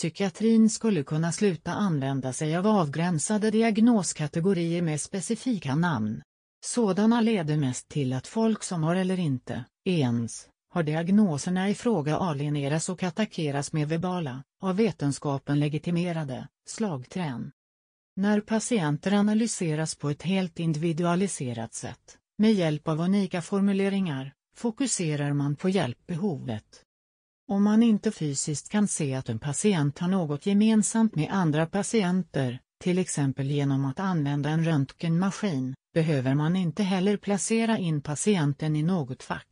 psykiatrin skulle kunna sluta använda sig av avgränsade diagnoskategorier med specifika namn. Sådana leder mest till att folk som har eller inte, ens, har diagnoserna i fråga alieneras och attackeras med verbala, av vetenskapen legitimerade, slagträn. När patienter analyseras på ett helt individualiserat sätt, med hjälp av unika formuleringar, fokuserar man på hjälpbehovet. Om man inte fysiskt kan se att en patient har något gemensamt med andra patienter, till exempel genom att använda en röntgenmaskin, behöver man inte heller placera in patienten i något fack.